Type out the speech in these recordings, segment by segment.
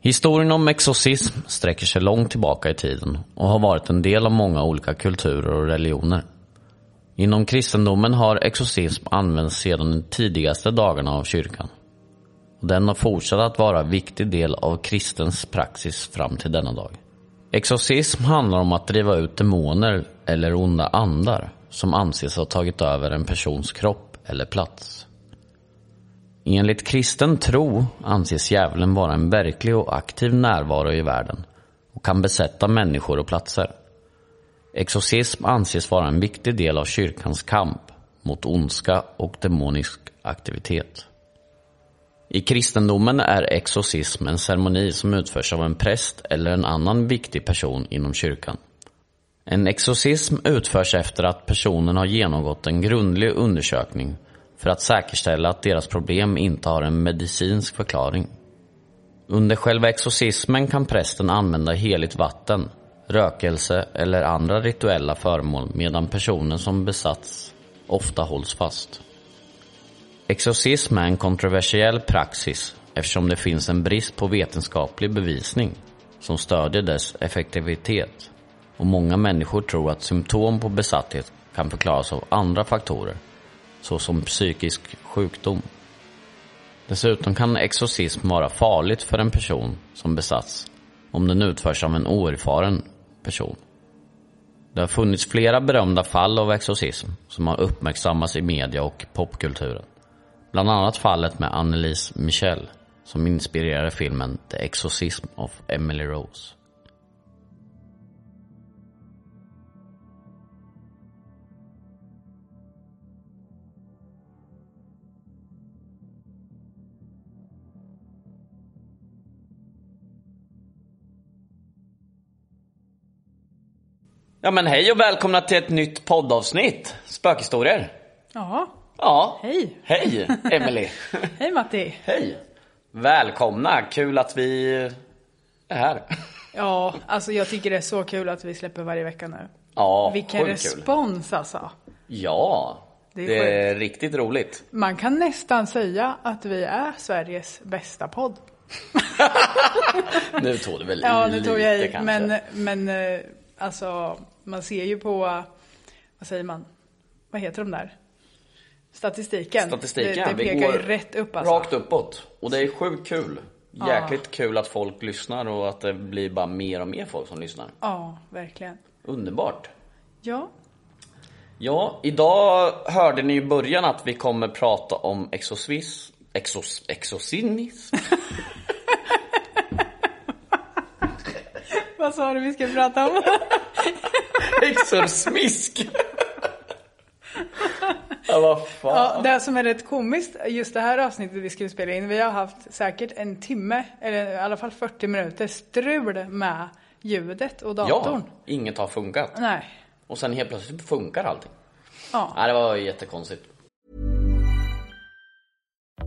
Historien om exorcism sträcker sig långt tillbaka i tiden och har varit en del av många olika kulturer och religioner. Inom kristendomen har exorcism använts sedan de tidigaste dagarna av kyrkan. Och den har fortsatt att vara en viktig del av kristens praxis fram till denna dag. Exorcism handlar om att driva ut demoner eller onda andar som anses ha tagit över en persons kropp eller plats. Enligt kristen tro anses djävulen vara en verklig och aktiv närvaro i världen och kan besätta människor och platser. Exorcism anses vara en viktig del av kyrkans kamp mot ondska och demonisk aktivitet. I kristendomen är exorcism en ceremoni som utförs av en präst eller en annan viktig person inom kyrkan. En exorcism utförs efter att personen har genomgått en grundlig undersökning för att säkerställa att deras problem inte har en medicinsk förklaring. Under själva exorcismen kan prästen använda heligt vatten, rökelse eller andra rituella föremål medan personen som besatts ofta hålls fast. Exorcism är en kontroversiell praxis eftersom det finns en brist på vetenskaplig bevisning som stödjer dess effektivitet och många människor tror att symptom på besatthet kan förklaras av andra faktorer såsom psykisk sjukdom. Dessutom kan exorcism vara farligt för en person som besatts om den utförs av en oerfaren person. Det har funnits flera berömda fall av exorcism som har uppmärksammats i media och popkulturen. Bland annat fallet med Annelise Michel som inspirerade filmen The Exorcism of Emily Rose. Ja men hej och välkomna till ett nytt poddavsnitt. Spökhistorier. Ja, Ja. Hej. Hej Emily. hej Matti. hej. Välkomna. Kul att vi är här. Ja, alltså jag tycker det är så kul att vi släpper varje vecka nu. Ja, Vilken sjukt kul. respons alltså. Ja, Det det är är, riktigt roligt. Man kan nästan säga att vi är Sveriges bästa podd. Nu tog du väl Ja, i nu lite tog jag i. kanske. Men, men eh, alltså, man ser ju på, vad säger man, vad heter de där? Statistiken. Statistiken, Det, det pekar ju rätt upp alltså. Rakt uppåt. Och det är sjukt kul. Jäkligt kul att folk lyssnar och att det blir bara mer och mer folk som lyssnar. Ja, verkligen. Underbart. Ja, Ja, idag hörde ni i början att vi kommer prata om exosvis, exos, exosinism. vad sa du vi ska prata om? Exorsmisk. ja, vad fan. Ja, det som är rätt komiskt, just det här avsnittet vi skulle spela in, vi har haft säkert en timme, eller i alla fall 40 minuter strul med ljudet och datorn. Ja, inget har funkat. Nej. Och sen helt plötsligt funkar allting. Ja. Nej, det var jättekonstigt.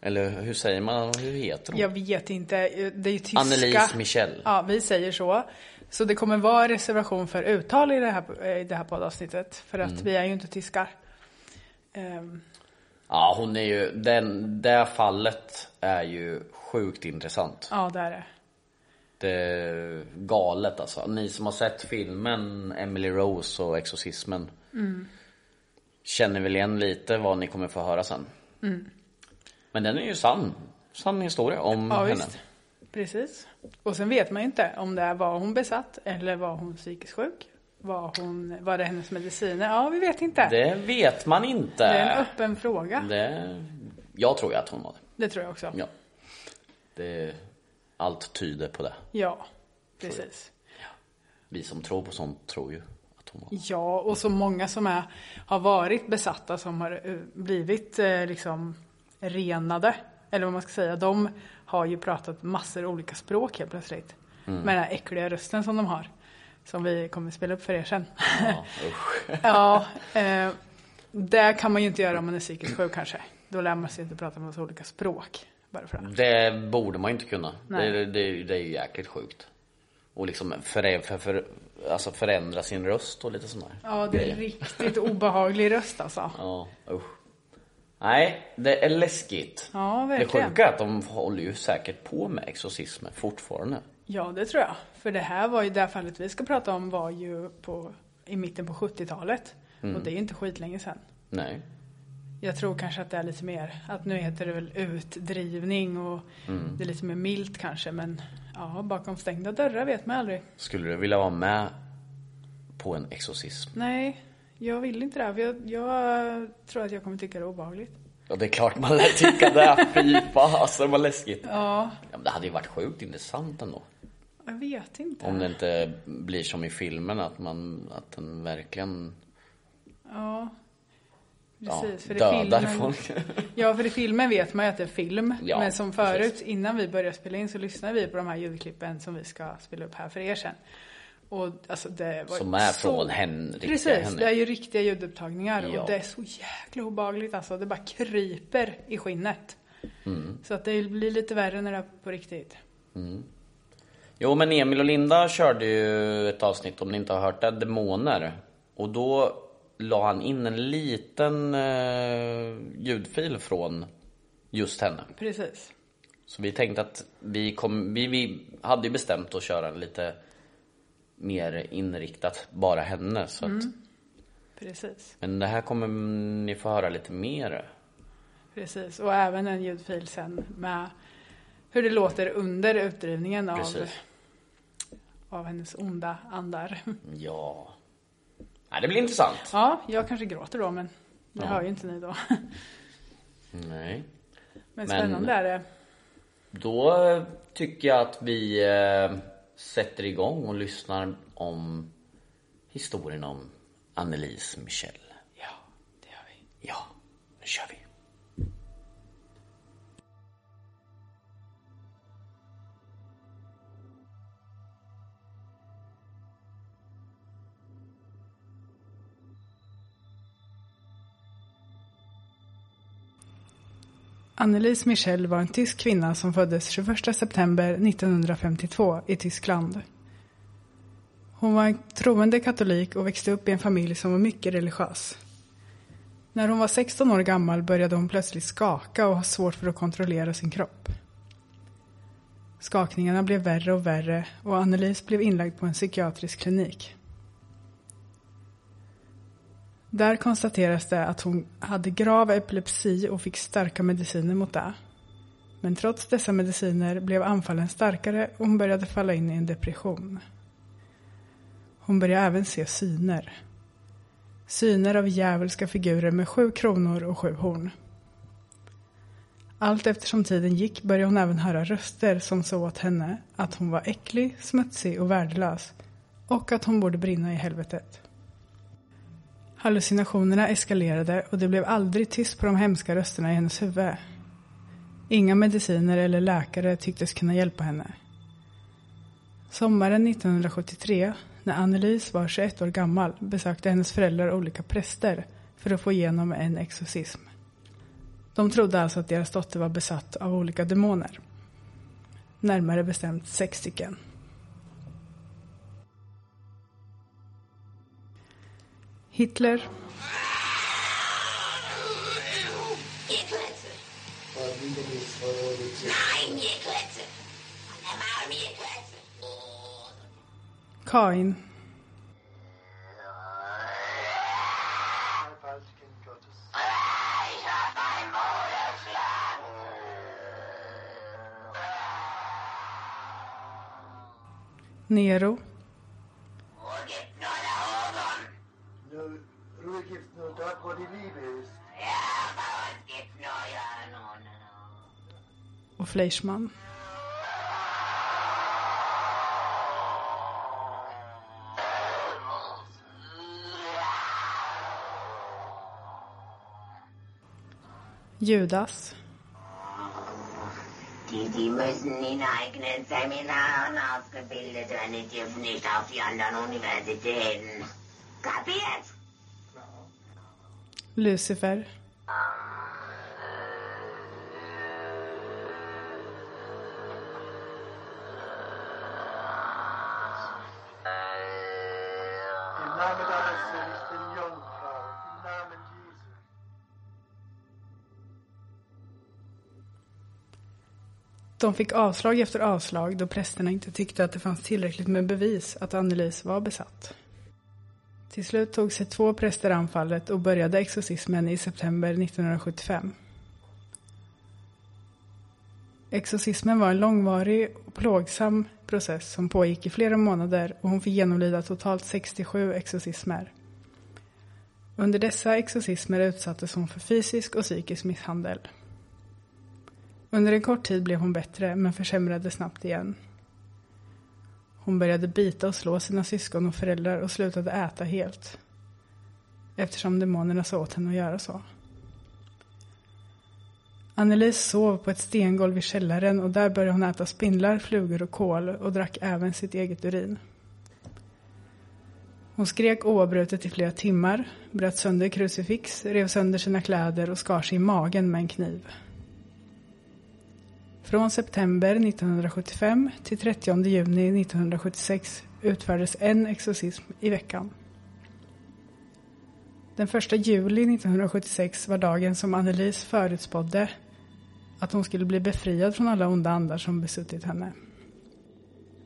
Eller hur säger man? Hur heter hon? Jag vet inte, det är ju tyska. Annelise Michel. Ja, vi säger så. Så det kommer vara reservation för uttal i det här, i det här poddavsnittet. För att vi är ju inte tyskar. Ehm, Ja, hon är ju, den, det fallet är ju sjukt intressant. ja, det är det. Det är galet alltså. Ni som har sett filmen Emily Rose och Exorcismen känner väl igen lite vad ni kommer få höra sen. Men den är ju sann. Sann historia om Ja, henne. visst. Precis. Och sen vet man ju inte om det var hon besatt eller var hon psykiskt sjuk. Var, hon, var det hennes mediciner? Ja, vi vet inte. Det, Det vet man inte. är en öppen fråga. Det, Det, jag tror ju att hon var det. tror jag också. Ja. Det, allt tyder på det. Ja, precis. Vi som tror på sånt tror ju att hon var det. Ja, och så många som är, har varit besatta som har eh, blivit eh, liksom renade. Eller vad man ska säga. De har ju pratat massor olika språk helt plötsligt. Mm. Med den här äckliga rösten som de har. Som vi kommer spela upp för er sen. Ja, ja, eh, det kan man ju inte göra om man är psykiskt sjuk kanske. Då lär man sig inte prata med massa olika språk. Bara för det. Det borde man ju inte kunna. Nej. Det, det, det är ju jäkligt sjukt. Och liksom för, för, för, alltså förändra sin röst och lite sånt där. Ja, det är grejer. riktigt obehaglig röst alltså. Ja, usch. Nej, det är läskigt. Ja, Det verkligen. sjuka är att de håller ju säkert på med exorcismer fortfarande. Ja, det tror jag. För det här var ju, det här fallet vi ska prata om var ju på, i mitten på 70-talet. Mm. Och det är ju inte skitlänge sedan. Nej. Jag tror kanske att det är lite mer, att nu heter det väl utdrivning och Mm. det är lite mer milt kanske. Men ja, bakom stängda dörrar vet man aldrig. Skulle du vilja vara med på en exorcism? Nej, jag vill inte det. För jag, jag tror att jag kommer tycka det är obehagligt. Ja, det är klart man lär tycka det. Fy alltså, det var läskigt. Ja, Ja, men det hade ju varit sjukt intressant ändå. jag vet inte. Om det inte blir som i filmen, att man, att den verkligen Ja, ja, precis. för i filmen, folk. Ja, för i filmen vet man ju att det är film. Ja, men som förut, precis. innan vi började spela in så lyssnade vi på de här ljudklippen som vi ska spela upp här för er sen. Och alltså det var Som är så... från hen, riktiga Precis, henne. det är ju riktiga ljudupptagningar Ja. och det är så jäkla obehagligt alltså. Det bara kryper i skinnet. Mm. Så att det blir lite värre när det är på riktigt. Jo men Emil och Linda körde ju ett avsnitt, om ni inte har hört det, Demoner. Och då la han in en liten eh, ljudfil från just henne. Precis. Så vi tänkte att vi kom, vi, vi hade ju bestämt att köra lite mer inriktat bara henne. Så att, Precis. Men det här kommer ni få höra lite mer. Precis. Och även en ljudfil sen med hur det låter under utdrivningen av, Precis. av hennes onda andar. Ja. Nej, det blir intressant. Ja, jag kanske gråter då, men det Ja. hör ju inte ni då. Nej. Men spännande är det. Då tycker jag att vi eh, sätter igång och lyssnar om historien om Annelise Michel. Ja, det gör vi. Ja, nu kör vi. Annelise Michel var en tysk kvinna som föddes 21 september 1952 i Tyskland. Hon var en troende katolik och växte upp i en familj som var mycket religiös. När hon var 16 år gammal började hon plötsligt skaka och ha svårt för att kontrollera sin kropp. Skakningarna blev värre och värre och Annelise blev inlagd på en psykiatrisk klinik. Där konstateras det att hon hade grav epilepsi och fick starka mediciner mot det. Men trots dessa mediciner blev anfallen starkare och hon började falla in i en depression. Hon började även se syner. Syner av djävulska figurer med sju kronor och sju horn. Allt eftersom tiden gick började hon även höra röster som sa åt henne att hon var äcklig, smutsig och värdelös och att hon borde brinna i helvetet. Hallucinationerna eskalerade och det blev aldrig tyst på de hemska rösterna i hennes huvud. Inga mediciner eller läkare tycktes kunna hjälpa henne. Sommaren 1973, när Annelise var 21 år gammal, besökte hennes föräldrar olika präster för att få igenom en exorcism. De trodde alltså att deras dotter var besatt av olika demoner. Närmare bestämt sex stycken. Hitler. Kain. Nero. Ruhrgift nur dort, wo die Liebe ist. och Fleischmann. Judas, Die, die müssen in eigenen Seminaren ausgebildet werden. Die dürfen nicht auf die anderen Universitäten. Kapiert? Lucifer. De fick avslag efter avslag då prästerna inte tyckte att det fanns tillräckligt med bevis att Annelise var besatt. Till slut tog sig två präster anfallet och började exorcismen i september 1975. Exorcismen var en långvarig och plågsam process som pågick i flera månader och hon fick genomlida totalt 67 exorcismer. Under dessa exorcismer utsattes hon för fysisk och psykisk misshandel. Under en kort tid blev hon bättre men försämrades snabbt igen. Hon började bita och slå sina syskon och föräldrar och slutade äta helt. Eftersom demonerna sa åt henne att göra så. Annelies sov på ett stengolv i källaren och där började hon äta spindlar, flugor och kål och drack även sitt eget urin. Hon skrek oavbrutet i flera timmar, bröt sönder krucifix, rev sönder sina kläder och skar sig i magen med en kniv. Från september 1975 till 30 juni 1976 utfördes en exorcism i veckan. Den 1 juli 1976 var dagen som Annelise förutspådde att hon skulle bli befriad från alla onda andar som besuttit henne.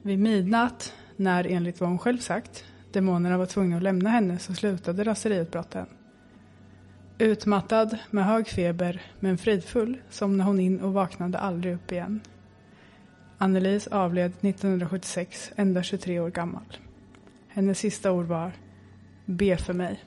Vid midnatt, när enligt vad hon själv sagt, demonerna var tvungna att lämna henne så slutade raseriutbrotten. Utmattad, med hög feber, men fridfull somnade hon in och vaknade aldrig upp igen. Annelise avled 1976, endast 23 år gammal. Hennes sista ord var Be för mig.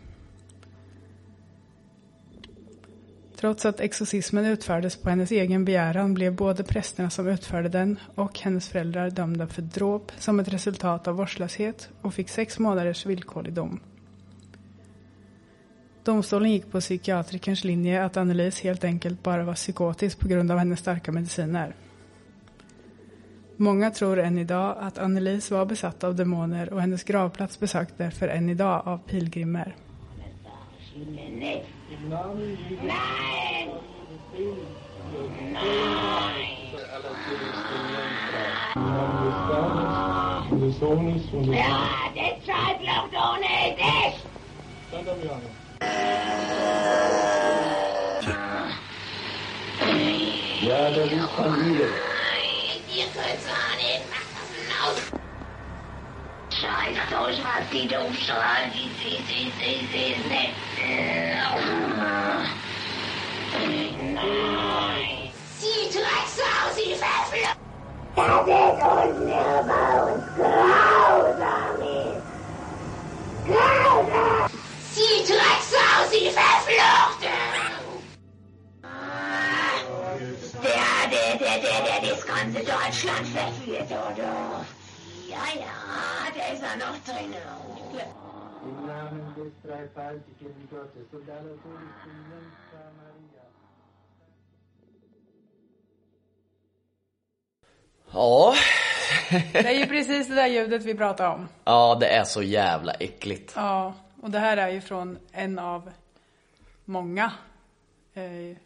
Trots att exorcismen utfördes på hennes egen begäran blev både prästerna som utförde den och hennes föräldrar dömda för dråp som ett resultat av vårdslöshet och fick sex månaders villkorlig dom. Domstolen gick på psykiatrikerns linje att Annelise helt enkelt bara var psykotisk på grund av hennes starka mediciner. Många tror än idag att Annelise var besatt av demoner och hennes gravplats besöks därför än idag av pilgrimer. Nej! des Sohnes und des Ja, deshalb Flucht ohne dich! Ja, das ist Familie. Scheiß durch, was die doof schreien, sie, sie, sie, sie, sie, sie. Nein! Sie Drecksau, sie verflucht! Das ist unnehmbar und grausam ist. Grausam! Sie ganze Deutschland verführt, oder? Ja, ja, der ist ja noch drin. Im Namen des dreifaltigen Gottes und aller Todesten Jungfrau Maria. Ja, Det är ju precis det där ljudet vi pratar om. ja det är så jävla äckligt. Ja, och det här är ju från en av många eh,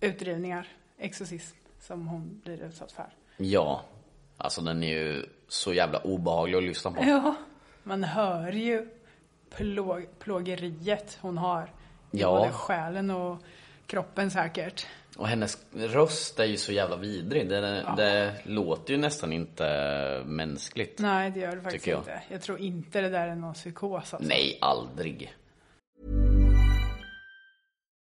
utdrivningar, exorcism, som hon blir utsatt för. Ja, alltså den är ju så jävla obehaglig att lyssna på. Ja, man hör ju plå, plågeriet hon har. Ja. Både själen och kroppen säkert. Och hennes röst är ju så jävla vidrig. Det, det låter ju nästan inte mänskligt. Nej, det gör det faktiskt jag. inte. Jag tror inte det där är någon psykos alltså. Nej, aldrig.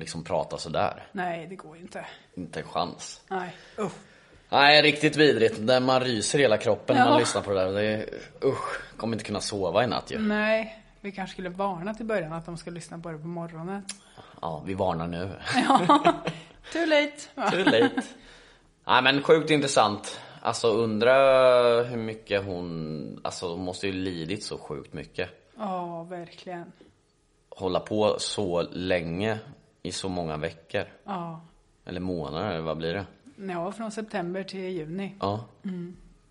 liksom prata sådär. Nej, det går ju inte. Inte en chans. Nej, usch. Nej, riktigt vidrigt. Där man ryser hela kroppen när man Ja. lyssnar på det där. Det är, usch, kommer inte kunna sova i natt ju. Nej, vi kanske skulle varna till början att de ska lyssna på det på morgonen. Ja, vi varnar nu. Too late. Ja. Too late. Nej men sjukt intressant. Alltså undra hur mycket hon, alltså hon måste ju lidit så sjukt mycket. Ja, verkligen. Hålla på så länge i så många veckor. Ja. Eller månader, eller vad blir det? Ja, från september till juni. Ja.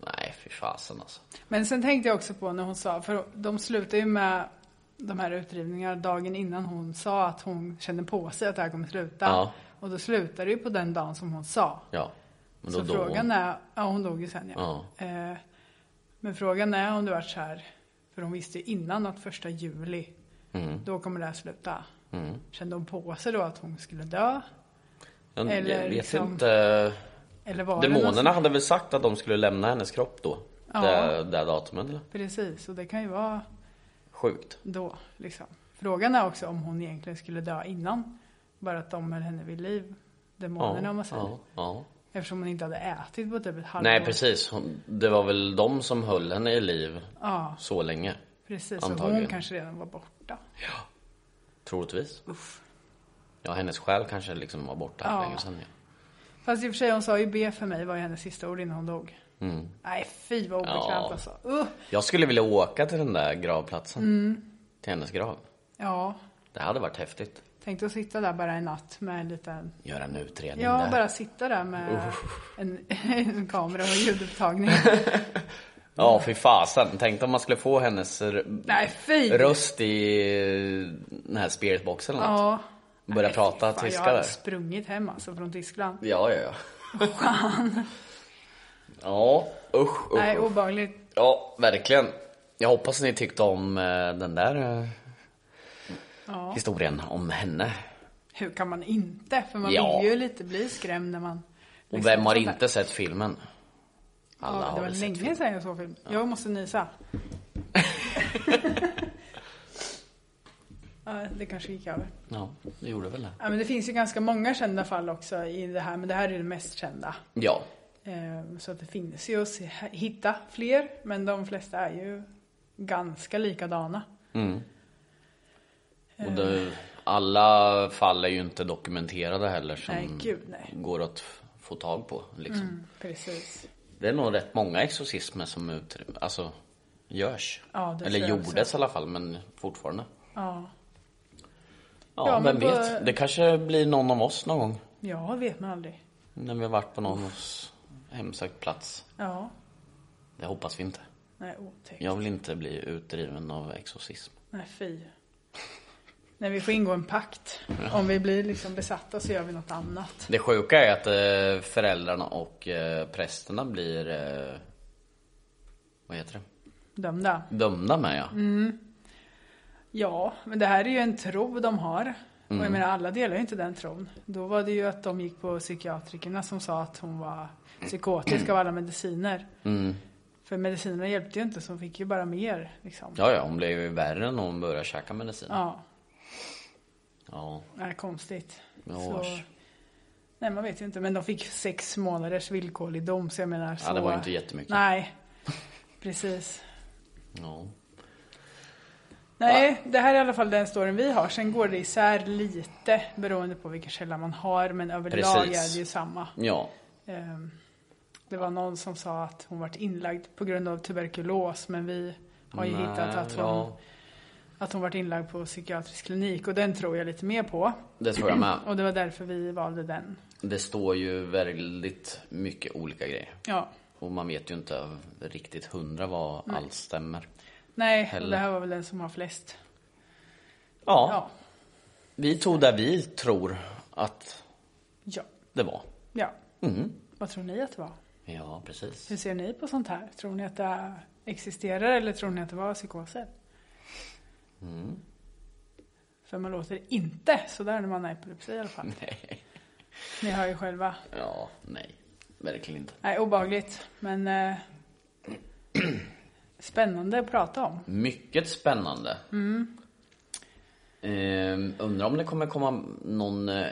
Nej, fy fasen alltså. Men sen tänkte jag också på när hon sa, för de slutar ju med de här utdrivningarna dagen innan hon sa att hon kände på sig att det här kommer sluta. Ja. Och då slutar det ju på den dagen som hon sa. Ja. Men då Så dog frågan hon. är, ja hon dog ju sen ja. Eh, men frågan är om det varit så här, för hon visste ju innan att första juli, Mm. då kommer det här sluta. Kände hon på sig då att hon skulle dö? Jag, Eller jag vet liksom- inte. Eller var Demonerna hade väl sagt att de skulle lämna hennes kropp då? Ja. Det, det datumet eller? Precis, och det kan ju vara Sjukt. då liksom. Frågan är också om hon egentligen skulle dö innan. Bara att de höll henne vid liv, demonerna om man säger. ja, ja. Eftersom hon inte hade ätit på typ ett halvår. Nej precis, det var väl de som höll henne i liv Ja, så länge. precis. Och hon Antagligen. kanske redan var borta. Troligtvis. Ja, hennes själ kanske liksom var borta för Ja. länge sedan. Ja. Fast i och för sig, hon sa ju be för mig var ju hennes sista ord innan hon dog. Nej, fy vad obekvämt Mm. Ja. alltså. Uh. Jag skulle vilja åka till den där gravplatsen. Mm. Till hennes grav. Ja, Det hade varit häftigt. tänkte att sitta där bara en natt med en liten... Göra en utredning Ja, där. bara sitta där med en, en kamera och ljudupptagning. Ja, fy fasen. Tänk om man skulle få hennes Nej, röst i den här spiritboxen eller något. Ja. Börja Nej, prata fan, tyska Jag hade där. sprungit hem alltså från Tyskland. Ja, ja, ja. Ja, usch, usch, Nej, obehagligt. Ja, verkligen. Jag hoppas ni tyckte om eh, den där eh, Ja. historien om henne. Hur kan man inte? För man Ja. vill ju lite bli skrämd när man... Och lyssnar vem har inte sett filmen? Alla Ja, det var länge filmen. sedan jag såg film. Jag måste nysa. ja, det kanske gick över. Ja, det gjorde väl det. Ja, men det finns ju ganska många kända fall också i det här, men det här är det mest kända. Ja, Eh, Så att det finns ju att hitta fler, men de flesta är ju ganska likadana. och det, alla fall är ju inte dokumenterade heller som Nej, gud, nej. går att få tag på. Liksom. Precis. Det är nog rätt många exorcismer som ut, alltså, görs. Ja, Eller gjordes i alla fall, men fortfarande. Ja, Ja, Ja, men vem på- vet. Det kanske blir någon av oss någon gång. ja vet man aldrig. När vi har varit på någons hemsökt plats. Ja, Det hoppas vi inte. nej otäckt. Jag vill inte bli utdriven av exorcism. Nej, fy. Nej, vi får ingå en pakt. Om vi blir liksom besatta så gör vi något annat. Det sjuka är att eh, föräldrarna och eh, prästerna blir, eh, vad heter det? Dömda. Dömda med ja. Mm. Ja, men det här är ju en tro de har. Och Mm. jag menar, alla delar ju inte den tron. Då var det ju att de gick på psykiatrikerna som sa att hon var psykotisk av alla mediciner. Mm. För medicinerna hjälpte ju inte så hon fick ju bara mer liksom. Ja, ja, hon blev ju värre när hon började käka medicin. Ja, Ja. är konstigt. Ja, Så, nej man vet ju inte men de fick sex månaders villkorlig dom så jag menar så. Ja, det var inte jättemycket. Nej, precis. ja. Nej, det här är i alla fall den storyn vi har. Sen går det isär lite beroende på vilken källa man har. Men överlag Precis. är det ju samma. Ja. Ehm, Det var någon som sa att hon varit inlagd på grund av tuberkulos. Men vi har ju Nej, hittat att hon, ja. Att hon varit inlagd på psykiatrisk klinik. Och den tror jag lite mer på. Det tror jag med. Och det var därför vi valde den. Det står ju väldigt mycket olika grejer. Ja, Och man vet ju inte riktigt hundra vad allt stämmer. nej, Heller. det här var väl den som har flest. Ja, Ja, vi tog där vi tror att ja, det var. ja. Mm. Vad tror ni att det var? Ja, precis. Hur ser ni på sånt här? Tror ni att det existerar eller tror ni att det var psykoser? Mm. För man låter inte sådär när man har epilepsi i alla fall. Nej. Ni hör ju själva. Ja, nej. Verkligen inte. Nej, obehagligt. Men eh, spännande att prata om. Mycket spännande. Mm. Ehm, undrar om det kommer komma någon eh,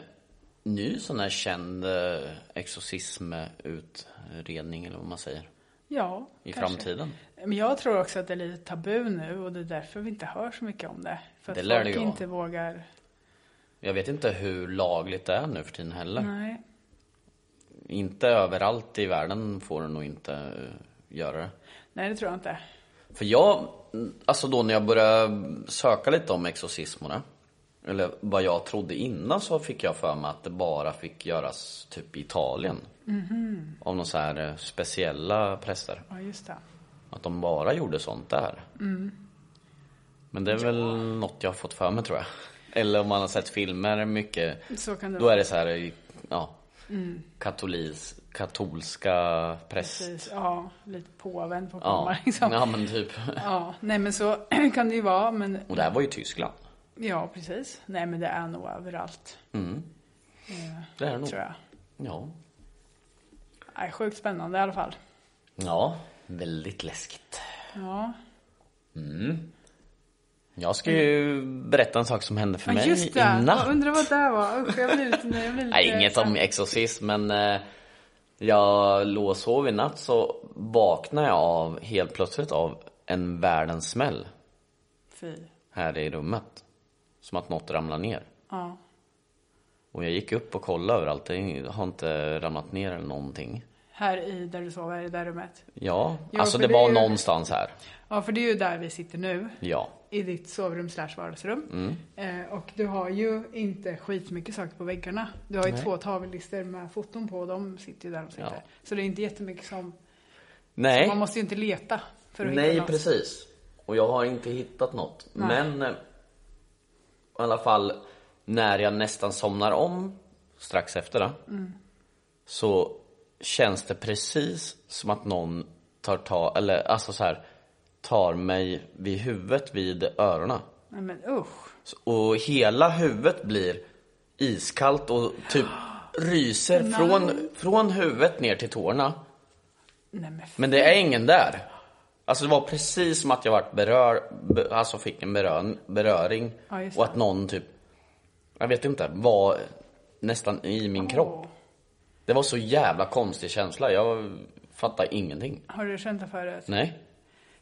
ny sån här känd eh, exorcismutredning eller vad man säger. Ja, I kanske. framtiden. Men jag tror också att det är lite tabu nu och det är därför vi inte hör så mycket om det. För att Det folk vara. inte vågar. Jag vet inte hur lagligt det är nu för tiden heller. Nej. Inte överallt i världen får du nog inte eh, göra det. Nej, det tror jag inte. För jag, alltså då när jag började söka lite om exorcismerna Eller vad jag trodde innan så fick jag för mig att det bara fick göras typ i Italien. Av någon så här eh, speciella präster. Ja, just det. Att de bara gjorde sånt där. Men det är väl något jag har fått för mig tror jag. Eller om man har sett filmer mycket Så kan det Då vara. är det så här, eh, ja. Katolis, katolska präst. Precis. Ja, lite påvänd på Ja, liksom. ja men typ. Ja, nej men så kan det ju vara. Men Och det här var ju Tyskland ja, precis. Nej men det är nog överallt. Det är det nog Tror jag. Ja Nej, sjukt spännande i alla fall. Ja, väldigt läskigt. Ja, Jag ska ju berätta en sak som hände för ja mig just det. i Jag natt. undrar vad det var. Usch, jag blir lite... Jag blir lite Nej, inget om exorcism, men eh, jag låg och sov i natt så vaknade jag av, helt plötsligt av en världens smäll Fy. här i rummet. Som att något ramlade ner. Ja. Och jag gick upp och kollade överallt, det har inte ramlat ner eller någonting. Här i där du sover, i det där rummet. Ja, Ja, alltså det det var ju- någonstans här. Ja, för det är ju där vi sitter nu. Ja. I ditt sovrum slash vardagsrum. Mm. Eh, och du har ju inte skitmycket saker på väggarna. Du har ju Nej. två tavellister med foton på. De sitter ju där de sitter. Ja. Så det är inte jättemycket som... Nej. Man måste ju inte leta för att Nej, hitta något. precis. Och jag har inte hittat något. Nej. Men eh, i alla fall när jag nästan somnar om strax efter det. Mm. Så känns det precis som att någon tar ta, eller alltså så här tar mig vid huvudet vid öronen. Nej men usch. Och hela huvudet blir iskallt och typ ryser från, från huvudet ner till tårna. Nej men Men det är ingen där. Alltså det var precis som att jag vart berör, be, alltså fick en berör, beröring. Ja, och det. att någon typ, jag vet inte, var nästan i min kropp. Det var så jävla konstig känsla, jag fattar ingenting. Har du känt det förut? Nej.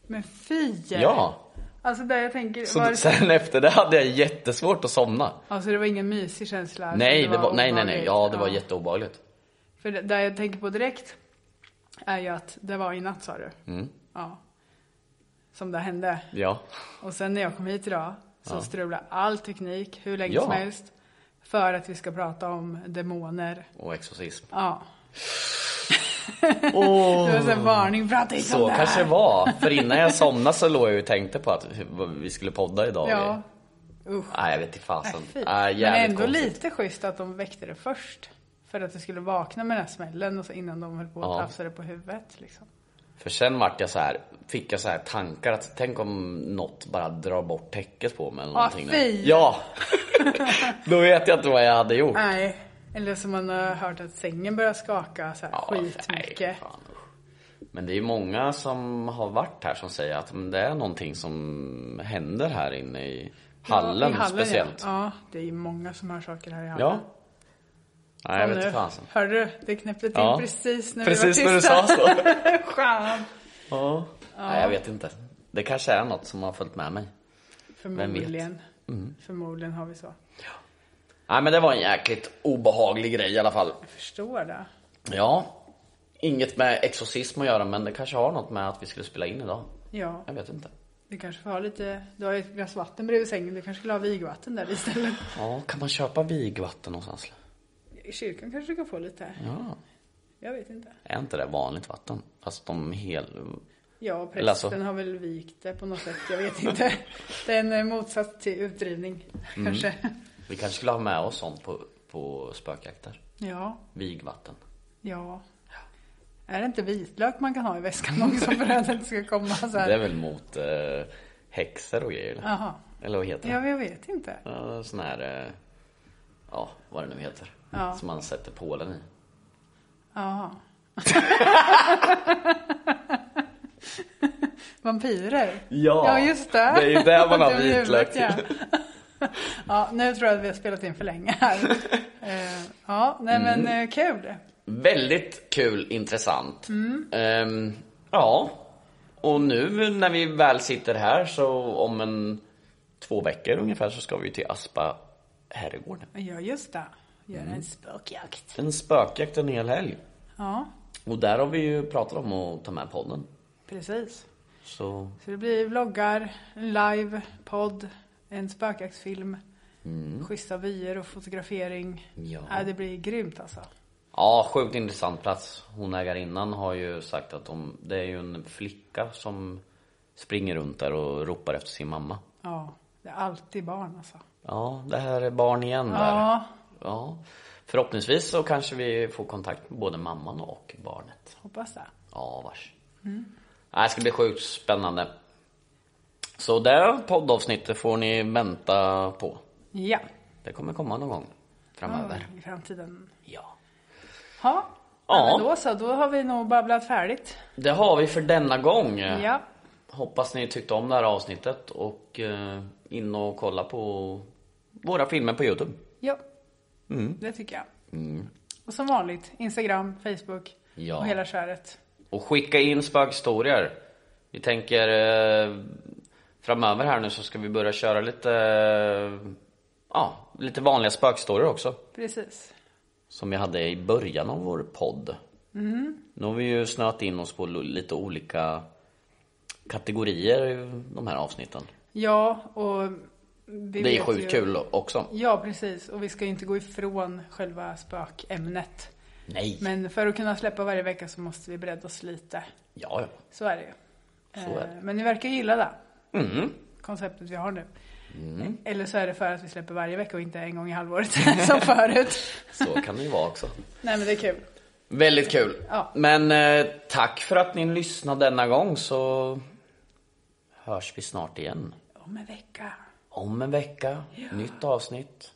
Men fy! Ja. Alltså där jag tänker, Så var det, sen efter det hade jag jättesvårt att somna. alltså det var ingen mysig känsla? Nej, utan det var, nej, nej, nej, ja det var jätteobehagligt. För det, där jag tänker på direkt är ju att det var i natt sa du? Mm. Ja. Som det hände. Ja. Och sen när jag kom hit idag så strulade all teknik hur länge Ja. som helst. För att vi ska prata om demoner. Och exorcism. Ja. Det var en varning, prata inte om Så det här. kanske det var. För innan jag somnade så låg jag och tänkte på att vi skulle podda idag. Ja. Usch. Nej, jag vet inte fasen. Nej. Nej, Men ändå konstigt. lite schysst att de väckte det först. För att det skulle vakna med den här smällen och så innan de höll på att Ja. tafsa det på huvudet. Liksom. För sen vart jag så här, fick jag så här tankar att tänk om något bara drar bort täcket på mig eller Ah, någonting. fy. Ja! Då vet jag inte vad jag hade gjort. Nej. Eller som man har hört att sängen börjar skaka så här Ja, skitmycket. Men det är ju många som har varit här som säger att det är någonting som händer här inne i hallen, ja, i hallen speciellt. Ja. ja, det är ju många som hör saker här i hallen. Ja. Nej, jag vet inte fasen. Hörde du? Det knäppte till Ja. precis när Precis vi när var du tysta. sa så. Skönt. Ja. Nej, jag vet inte. Det kanske är något som har följt med mig. Förmodligen. Mm. Förmodligen har vi så. Nej, men det var en jäkligt obehaglig grej i alla fall. Jag förstår det. Ja. Inget med exorcism att göra, men det kanske har något med att vi skulle spela in idag. Ja, Jag vet inte. du kanske får ha lite, du har ju ett glas vatten bredvid sängen, du kanske skulle ha vigvatten där istället. Ja, kan man köpa vigvatten någonstans? I kyrkan kanske du kan få lite. Ja. Jag vet inte. Är inte det vanligt vatten? Fast de hel... Ja, prästen alltså- har väl vikt det på något sätt. Jag vet inte. Det är en eh, motsats till utdrivning, Mm. kanske. Vi kanske skulle ha med oss sånt på, på spökjakter. Ja, Vigvatten. ja. Är det inte vitlök man kan ha i väskan också för att det inte ska komma så här? Det är väl mot eh, häxor och grejer? eller? Jaha. Eller vad heter det? Ja, jag vet inte. Sån här... Eh, ja, vad det nu heter. Ja. Som man sätter pålen i. Jaha. Vampyrer? Ja, Ja, just det. det är ju där man har vitlök huvudet, ja. ja, nu tror jag att vi har spelat in för länge här. Eh, Ja, nej men Mm. eh, kul. Väldigt kul, intressant. Ehm, ja. Och nu när vi väl sitter här så om en två veckor ungefär så ska vi till Aspa herrgård. Ja, just det. Göra Mm. en spökjakt. En spökjakt en hel helg. Ja, Och där har vi ju pratat om att ta med podden. precis. Så Så det blir vloggar, live, podd, en spökjaktsfilm, schyssta vyer och fotografering. Mm. Ja. Ja, det blir grymt alltså. Ja, sjukt intressant plats. Hon ägarinnan har ju sagt att de, det är ju en flicka som springer runt där och ropar efter sin mamma. Ja, det är alltid barn alltså. Ja, det här är barn igen där. Ja, Ja. Förhoppningsvis så kanske vi får kontakt med både mamman och barnet. hoppas det. Ja, vars. Nej, Det ska bli sjukt spännande. Så det poddavsnittet får ni vänta på. Ja, Det kommer komma någon gång framöver. i framtiden. Ja. Ja, Ja. ja. men då så. Då har vi nog babblat färdigt. Det har vi för denna gång. Ja, Hoppas ni tyckte om det här avsnittet och eh, in och kolla på våra filmer på Youtube. ja. Mm. det tycker jag. Och som vanligt, Instagram, Facebook Ja. och hela köret. Och skicka in spökhistorier. Vi tänker eh, framöver här nu så ska vi börja köra lite, eh, ja, lite vanliga spökhistorier också. Precis. Som vi hade i början av vår podd. Nu har vi ju snöat in oss på lite olika kategorier i de här avsnitten. Ja, och vi Det är sjukt ju... kul också. Ja, precis. Och vi ska ju inte gå ifrån själva spökämnet. Nej. Men för att kunna släppa varje vecka så måste vi bredda oss lite. Ja, ja. Så är det ju. Så är det. Eh, Men ni verkar gilla det. Mm. Konceptet vi har nu. Eller så är det för att vi släpper varje vecka och inte en gång i halvåret som förut. Så kan det ju vara också. Nej men det är kul. Väldigt kul. Ja. Men eh, tack för att ni lyssnade denna gång så hörs vi snart igen. Om en vecka. Om en vecka, nytt avsnitt.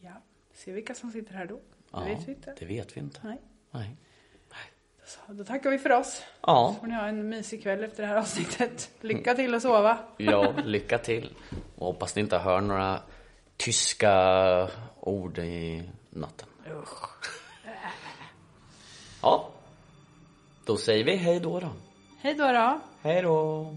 Ja. Se vilka som sitter här då. Ja, Det vet vi inte. Det vet vi inte. Nej. Nej. Så, då tackar vi för oss. Ja, Så får ni ha en mysig kväll efter det här avsnittet. Lycka till att sova. ja, lycka till. Och hoppas ni inte hör några tyska ord i natten. Usch. Ja, då säger vi hej då då. Hej då då. Hej då.